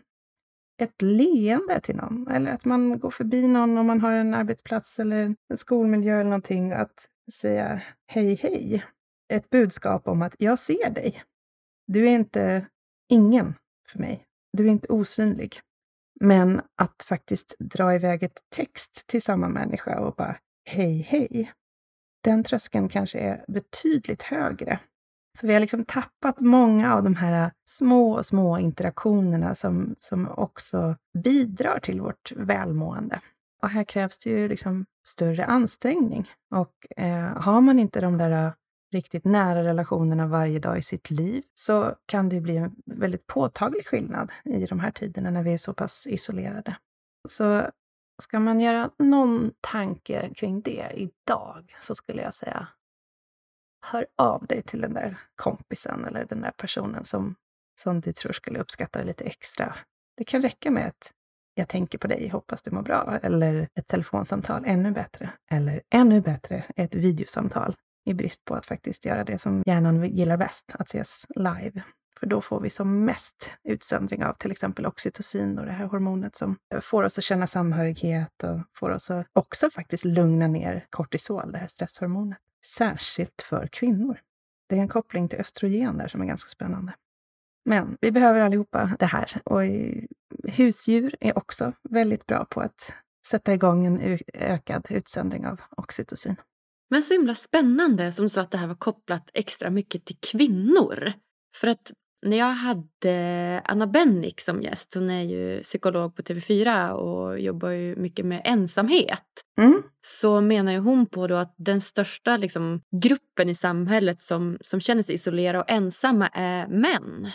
ett leende till någon, eller att man går förbi någon om man har en arbetsplats eller en skolmiljö eller någonting, att säga hej, hej. Ett budskap om att jag ser dig. Du är inte ingen för mig. Du är inte osynlig. Men att faktiskt dra iväg ett text till samma människa och bara hej, hej. Den tröskeln kanske är betydligt högre så vi har liksom tappat många av de här små, små interaktionerna som, som också bidrar till vårt välmående. Och här krävs det ju liksom större ansträngning. Och eh, har man inte de där eh, riktigt nära relationerna varje dag i sitt liv så kan det bli en väldigt påtaglig skillnad i de här tiderna när vi är så pass isolerade. Så ska man göra någon tanke kring det idag så skulle jag säga hör av dig till den där kompisen eller den där personen som, som du tror skulle uppskatta det lite extra. Det kan räcka med ett jag tänker på dig, hoppas du mår bra, eller ett telefonsamtal, ännu bättre. Eller ännu bättre, ett videosamtal, i brist på att faktiskt göra det som hjärnan gillar bäst, att ses live. För då får vi som mest utsöndring av till exempel oxytocin och det här hormonet som får oss att känna samhörighet och får oss att också faktiskt lugna ner kortisol, det här stresshormonet särskilt för kvinnor. Det är en koppling till östrogen där som är ganska spännande. Men vi behöver allihopa det här. Och husdjur är också väldigt bra på att sätta igång en ökad utsöndring av oxytocin. Men så himla spännande som du sa att det här var kopplat extra mycket till kvinnor. För att när jag hade Anna Bennick som gäst, hon är ju psykolog på TV4 och jobbar ju mycket med ensamhet. Mm. Så menar hon på då att den största liksom, gruppen i samhället som, som känner sig isolerade och ensamma är män.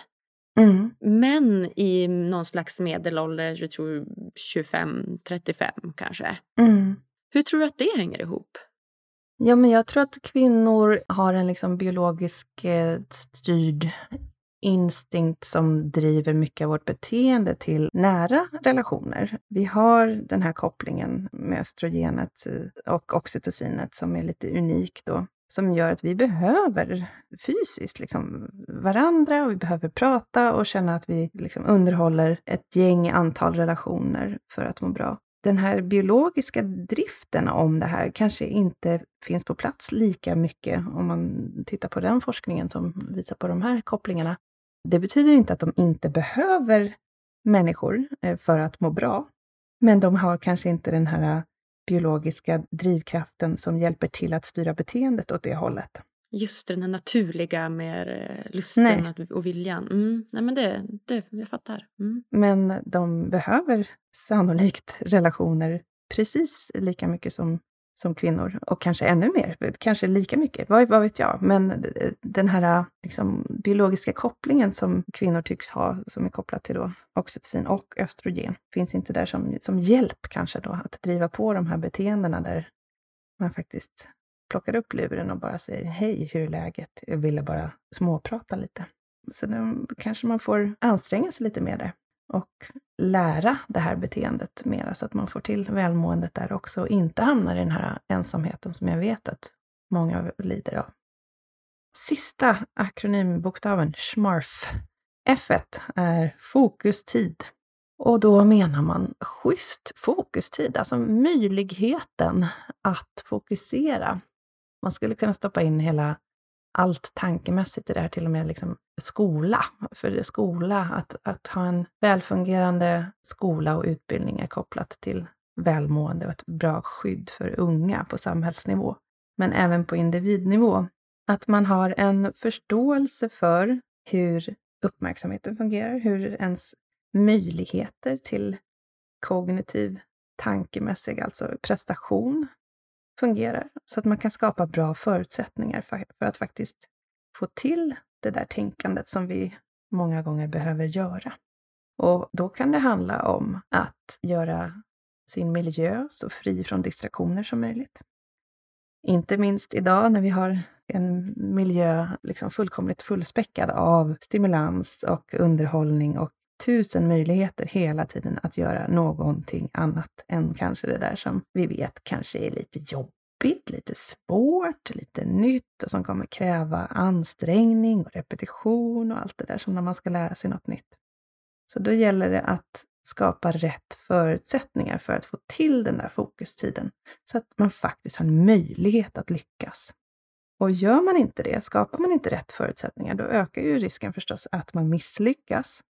Mm. Män i någon slags medelålder, jag tror 25-35 kanske. Mm. Hur tror du att det hänger ihop? Ja, men jag tror att kvinnor har en liksom biologisk eh, styrd instinkt som driver mycket av vårt beteende till nära relationer. Vi har den här kopplingen med östrogenet och oxytocinet som är lite unik då, som gör att vi behöver fysiskt liksom varandra och vi behöver prata och känna att vi liksom underhåller ett gäng antal relationer för att må bra. Den här biologiska driften om det här kanske inte finns på plats lika mycket om man tittar på den forskningen som visar på de här kopplingarna. Det betyder inte att de inte behöver människor eh, för att må bra, men de har kanske inte den här eh, biologiska drivkraften som hjälper till att styra beteendet åt det hållet. Just den naturliga med eh, lusten Nej. och viljan. Mm. Nej, men det, det, jag fattar. Mm. Men de behöver sannolikt relationer precis lika mycket som som kvinnor och kanske ännu mer, kanske lika mycket, vad, vad vet jag. Men den här liksom, biologiska kopplingen som kvinnor tycks ha, som är kopplad till då oxytocin och östrogen, finns inte där som, som hjälp kanske då att driva på de här beteendena där man faktiskt plockar upp luren och bara säger hej, hur är läget? Jag ville bara småprata lite. Så då kanske man får anstränga sig lite mer där och lära det här beteendet mera så att man får till välmåendet där också och inte hamnar i den här ensamheten som jag vet att många lider av. Sista akronymbokstaven, SMARF. F är fokustid. Och då menar man schysst fokustid, alltså möjligheten att fokusera. Man skulle kunna stoppa in hela allt tankemässigt i det här, till och med liksom skola. För det skola, att, att ha en välfungerande skola och utbildning är kopplat till välmående och ett bra skydd för unga på samhällsnivå, men även på individnivå. Att man har en förståelse för hur uppmärksamheten fungerar, hur ens möjligheter till kognitiv, tankemässig, alltså prestation, fungerar. Så att man kan skapa bra förutsättningar för, för att faktiskt få till det där tänkandet som vi många gånger behöver göra. Och då kan det handla om att göra sin miljö så fri från distraktioner som möjligt. Inte minst idag när vi har en miljö liksom fullkomligt fullspäckad av stimulans och underhållning och tusen möjligheter hela tiden att göra någonting annat än kanske det där som vi vet kanske är lite jobbigt, lite svårt, lite nytt och som kommer kräva ansträngning och repetition och allt det där som när man ska lära sig något nytt. Så då gäller det att skapa rätt förutsättningar för att få till den där fokustiden så att man faktiskt har en möjlighet att lyckas. Och gör man inte det, skapar man inte rätt förutsättningar, då ökar ju risken förstås att man misslyckas.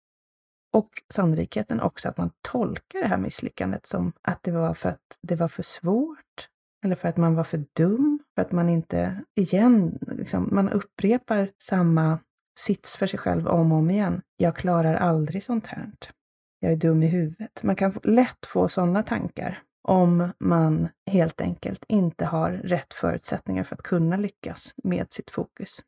Och sannolikheten också att man tolkar det här misslyckandet som att det var för att det var för svårt, eller för att man var för dum, för att man inte, igen, liksom, man upprepar samma sits för sig själv om och om igen. Jag klarar aldrig sånt här jag är dum i huvudet. Man kan lätt få sådana tankar om man helt enkelt inte har rätt förutsättningar för att kunna lyckas med sitt fokus.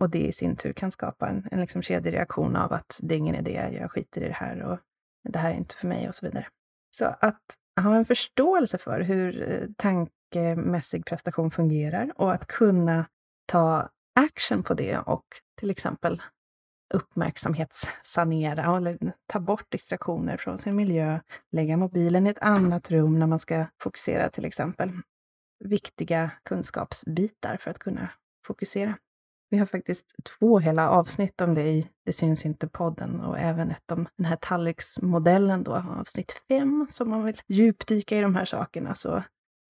Och det i sin tur kan skapa en, en liksom kedjereaktion av att det är ingen idé, jag skiter i det här och det här är inte för mig och så vidare. Så att ha en förståelse för hur eh, tankemässig prestation fungerar och att kunna ta action på det och till exempel uppmärksamhetssanera eller ta bort distraktioner från sin miljö, lägga mobilen i ett annat rum när man ska fokusera till exempel. Viktiga kunskapsbitar för att kunna fokusera. Vi har faktiskt två hela avsnitt om det i Det syns inte podden och även ett om den här tallriksmodellen då, avsnitt fem. Så om man vill djupdyka i de här sakerna så,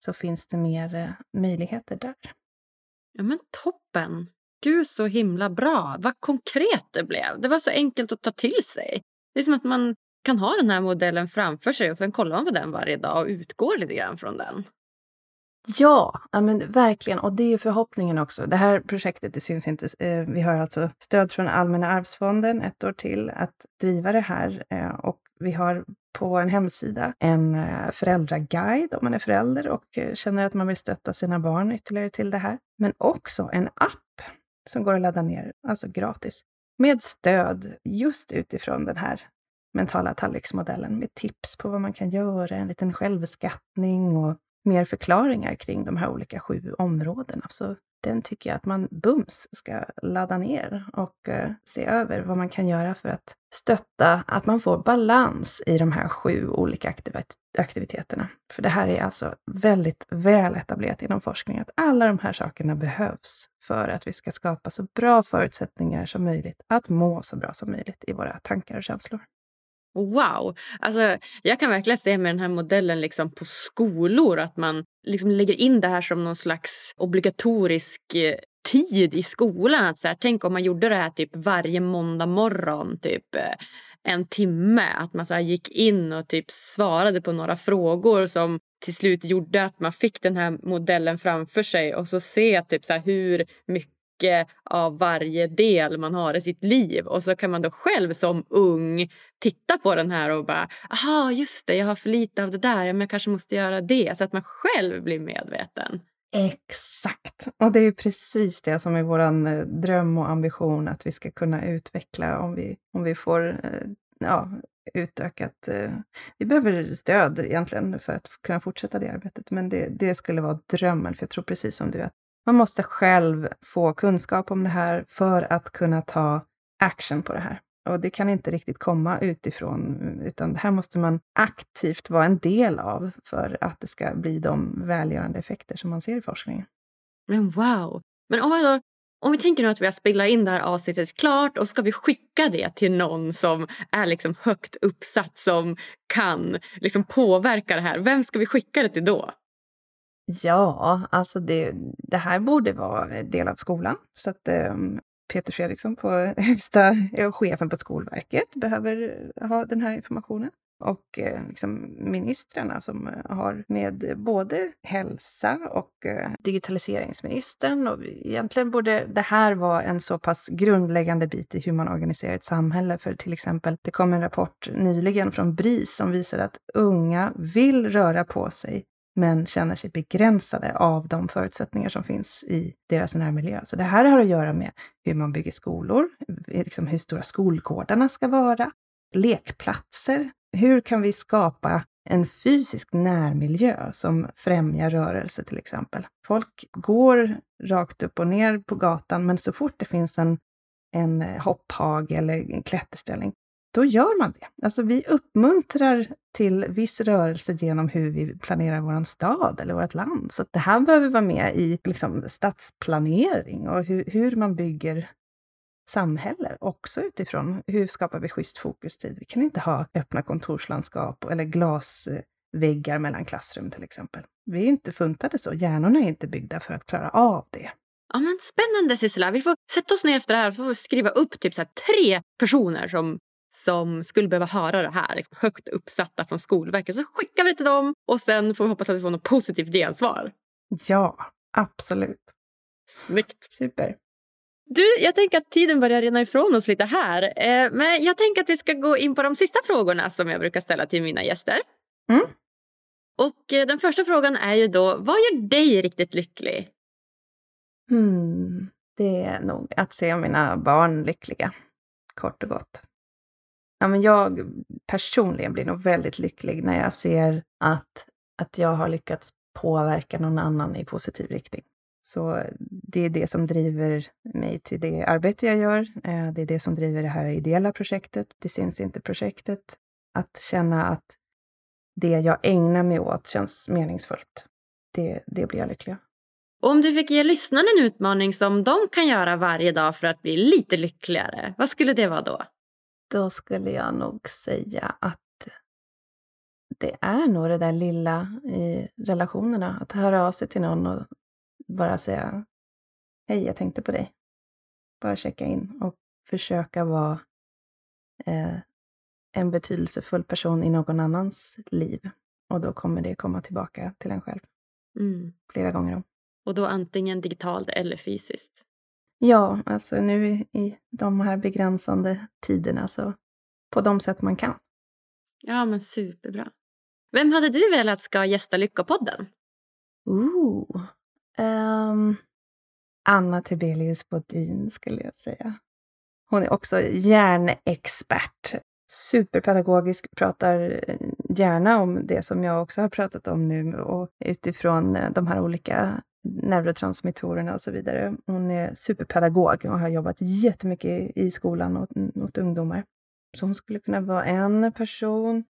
så finns det mer eh, möjligheter där. Ja men toppen! Gud så himla bra. Vad konkret det blev. Det var så enkelt att ta till sig. Det är som att man kan ha den här modellen framför sig och sen kollar man på den varje dag och utgår lite grann från den. Ja, ja men verkligen. Och det är förhoppningen också. Det här projektet, det syns inte. Eh, vi har alltså stöd från Allmänna arvsfonden ett år till att driva det här. Eh, och vi har på vår hemsida en eh, föräldraguide om man är förälder och känner att man vill stötta sina barn ytterligare till det här. Men också en app som går att ladda ner, alltså gratis, med stöd just utifrån den här mentala tallriksmodellen med tips på vad man kan göra, en liten självskattning och mer förklaringar kring de här olika sju områdena. Så den tycker jag att man bums ska ladda ner och eh, se över vad man kan göra för att stötta att man får balans i de här sju olika aktivit aktiviteterna. För det här är alltså väldigt väl etablerat inom forskning att alla de här sakerna behövs för att vi ska skapa så bra förutsättningar som möjligt att må så bra som möjligt i våra tankar och känslor. Wow! Alltså, jag kan verkligen se med den här modellen liksom på skolor att man liksom lägger in det här som någon slags obligatorisk eh, tid i skolan. Att så här, tänk om man gjorde det här typ varje måndag morgon, typ eh, en timme. Att man så gick in och typ svarade på några frågor som till slut gjorde att man fick den här modellen framför sig och så se typ så hur mycket av varje del man har i sitt liv. Och så kan man då själv som ung titta på den här och bara aha just det, jag har för lite av det där, men jag kanske måste göra det. Så att man själv blir medveten. Exakt! Och det är precis det som är vår eh, dröm och ambition att vi ska kunna utveckla om vi, om vi får eh, ja, utökat... Eh, vi behöver stöd egentligen för att kunna fortsätta det arbetet, men det, det skulle vara drömmen, för jag tror precis som du att man måste själv få kunskap om det här för att kunna ta action på det här. Och det kan inte riktigt komma utifrån, utan det här måste man aktivt vara en del av för att det ska bli de välgörande effekter som man ser i forskningen. Men wow! Men om, då, om vi tänker nu att vi har spelat in det här avsnittet klart och ska vi skicka det till någon som är liksom högt uppsatt, som kan liksom påverka det här. Vem ska vi skicka det till då? Ja, alltså det, det här borde vara del av skolan. Så att um, Peter Fredriksson, på högsta, eh, chefen på Skolverket, behöver eh, ha den här informationen och eh, liksom ministrarna som eh, har med både hälsa och eh, digitaliseringsministern. Och egentligen borde det här vara en så pass grundläggande bit i hur man organiserar ett samhälle. För till exempel, det kom en rapport nyligen från BRIS som visar att unga vill röra på sig men känner sig begränsade av de förutsättningar som finns i deras närmiljö. Så det här har att göra med hur man bygger skolor, eh, liksom hur stora skolgårdarna ska vara, lekplatser, hur kan vi skapa en fysisk närmiljö som främjar rörelse till exempel? Folk går rakt upp och ner på gatan, men så fort det finns en, en hopphag eller en klätterställning, då gör man det. Alltså vi uppmuntrar till viss rörelse genom hur vi planerar vår stad eller vårt land. Så det här behöver vara med i liksom, stadsplanering och hur, hur man bygger samhälle också utifrån hur skapar vi schysst fokustid. Vi kan inte ha öppna kontorslandskap eller glasväggar mellan klassrum till exempel. Vi är inte funtade så. Hjärnorna är inte byggda för att klara av det. Ja, men spännande Sissela. Vi får sätta oss ner efter det här och skriva upp typ så tre personer som, som skulle behöva höra det här. Liksom högt uppsatta från Skolverket. Så skickar vi det till dem och sen får vi hoppas att vi får något positivt gensvar. Ja, absolut. Snyggt. Super. Du, jag tänker att tiden börjar rinna ifrån oss lite här. Eh, men jag tänker att vi ska gå in på de sista frågorna som jag brukar ställa till mina gäster. Mm. Och eh, den första frågan är ju då, vad gör dig riktigt lycklig? Hmm, det är nog att se mina barn lyckliga, kort och gott. Ja, men jag personligen blir nog väldigt lycklig när jag ser att, att jag har lyckats påverka någon annan i positiv riktning. Så det är det som driver mig till det arbete jag gör. Eh, det är det som driver det här ideella projektet. Det syns inte projektet. Att känna att det jag ägnar mig åt känns meningsfullt. Det, det blir jag lycklig Om du fick ge lyssnarna en utmaning som de kan göra varje dag för att bli lite lyckligare, vad skulle det vara då? Då skulle jag nog säga att det är nog det där lilla i relationerna. Att höra av sig till någon och bara säga hej, jag tänkte på dig. Bara checka in och försöka vara eh, en betydelsefull person i någon annans liv. Och då kommer det komma tillbaka till en själv. Mm. Flera gånger om. Och då antingen digitalt eller fysiskt? Ja, alltså nu i de här begränsande tiderna så på de sätt man kan. Ja, men superbra. Vem hade du velat ska gästa Lyckopodden? Ooh, Um, Anna Tibelius Bodin skulle jag säga. Hon är också hjärnexpert. Superpedagogisk, pratar gärna om det som jag också har pratat om nu och utifrån de här olika neurotransmittorerna och så vidare. Hon är superpedagog och har jobbat jättemycket i skolan åt, åt ungdomar. Så hon skulle kunna vara en person.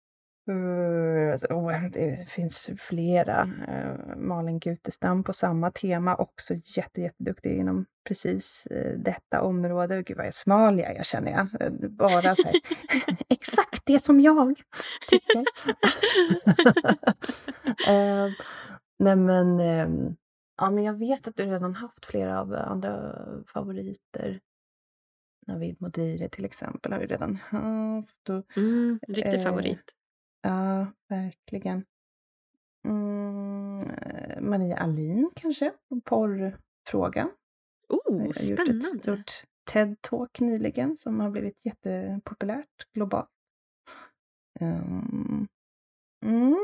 Uh, alltså, oh, det finns flera. Uh, Malin Gutestam på samma tema, också jätte, jätteduktig inom precis uh, detta område. Gud vad jag smal jag är känner jag. Bara så här, exakt det som jag tycker. nej men, ehm, ja men jag vet att du redan haft flera av andra favoriter. Navid Modiri till exempel har du redan haft. Och, mm, riktig favorit. Ja, verkligen. Mm, Maria Alin kanske, porrfrågan. Oh, Jag har spännande. gjort ett stort TED-talk nyligen som har blivit jättepopulärt globalt. Um, mm.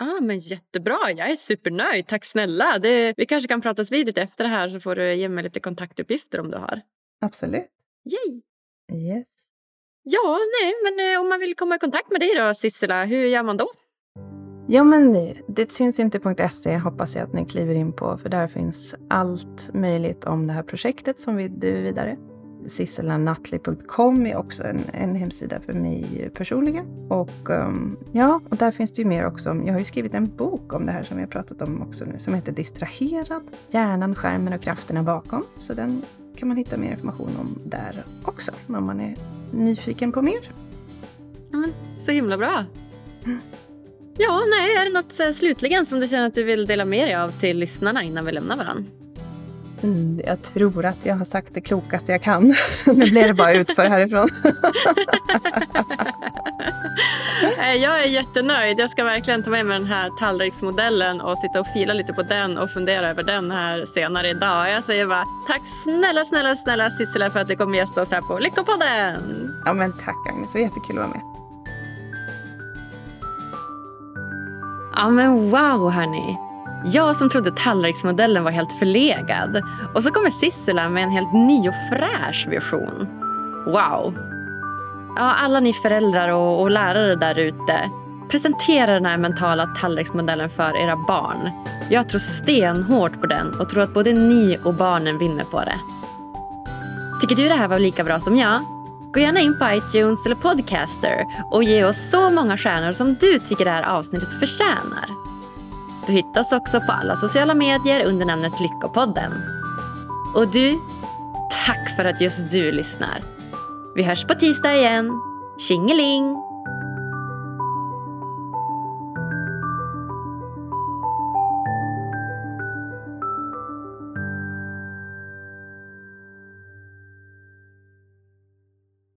Ah, men jättebra, jag är supernöjd. Tack snälla. Det, vi kanske kan pratas vid lite efter det här så får du ge mig lite kontaktuppgifter om du har. Absolut. Yay! Yes. Ja, nej, men eh, om man vill komma i kontakt med dig då, Sissela, hur gör man då? Ja, men det syns inte.se hoppas jag att ni kliver in på, för där finns allt möjligt om det här projektet som vi driver vidare. Sisselanatli.com är också en, en hemsida för mig personligen. Och um, ja, och där finns det ju mer också. Jag har ju skrivit en bok om det här som vi har pratat om också nu, som heter Distraherad. Hjärnan, skärmen och krafterna bakom. Så den kan man hitta mer information om där också, om man är nyfiken på mer. Mm, så himla bra. Ja, nej, är det något eh, slutligen som du känner att du vill dela med dig av till lyssnarna innan vi lämnar varandra? Mm, jag tror att jag har sagt det klokaste jag kan. nu blir det bara utför härifrån. jag är jättenöjd. Jag ska verkligen ta med mig den här tallriksmodellen och sitta och fila lite på den och fundera över den här senare idag. Jag säger bara tack snälla, snälla, snälla Sissela för att du kom gästa oss här på Lyckopodden. Ja, men tack Agnes. Det var jättekul att vara med. Ja, men wow hörni. Jag som trodde tallriksmodellen var helt förlegad. Och så kommer Sissela med en helt ny och fräsch version. Wow! Ja, alla ni föräldrar och, och lärare där ute. Presentera den här mentala tallriksmodellen för era barn. Jag tror stenhårt på den och tror att både ni och barnen vinner på det. Tycker du det här var lika bra som jag? Gå gärna in på iTunes eller Podcaster och ge oss så många stjärnor som du tycker det här avsnittet förtjänar. Du hittas också på alla sociala medier under namnet Lyckopodden. Och du, tack för att just du lyssnar. Vi hörs på tisdag igen. Tjingeling!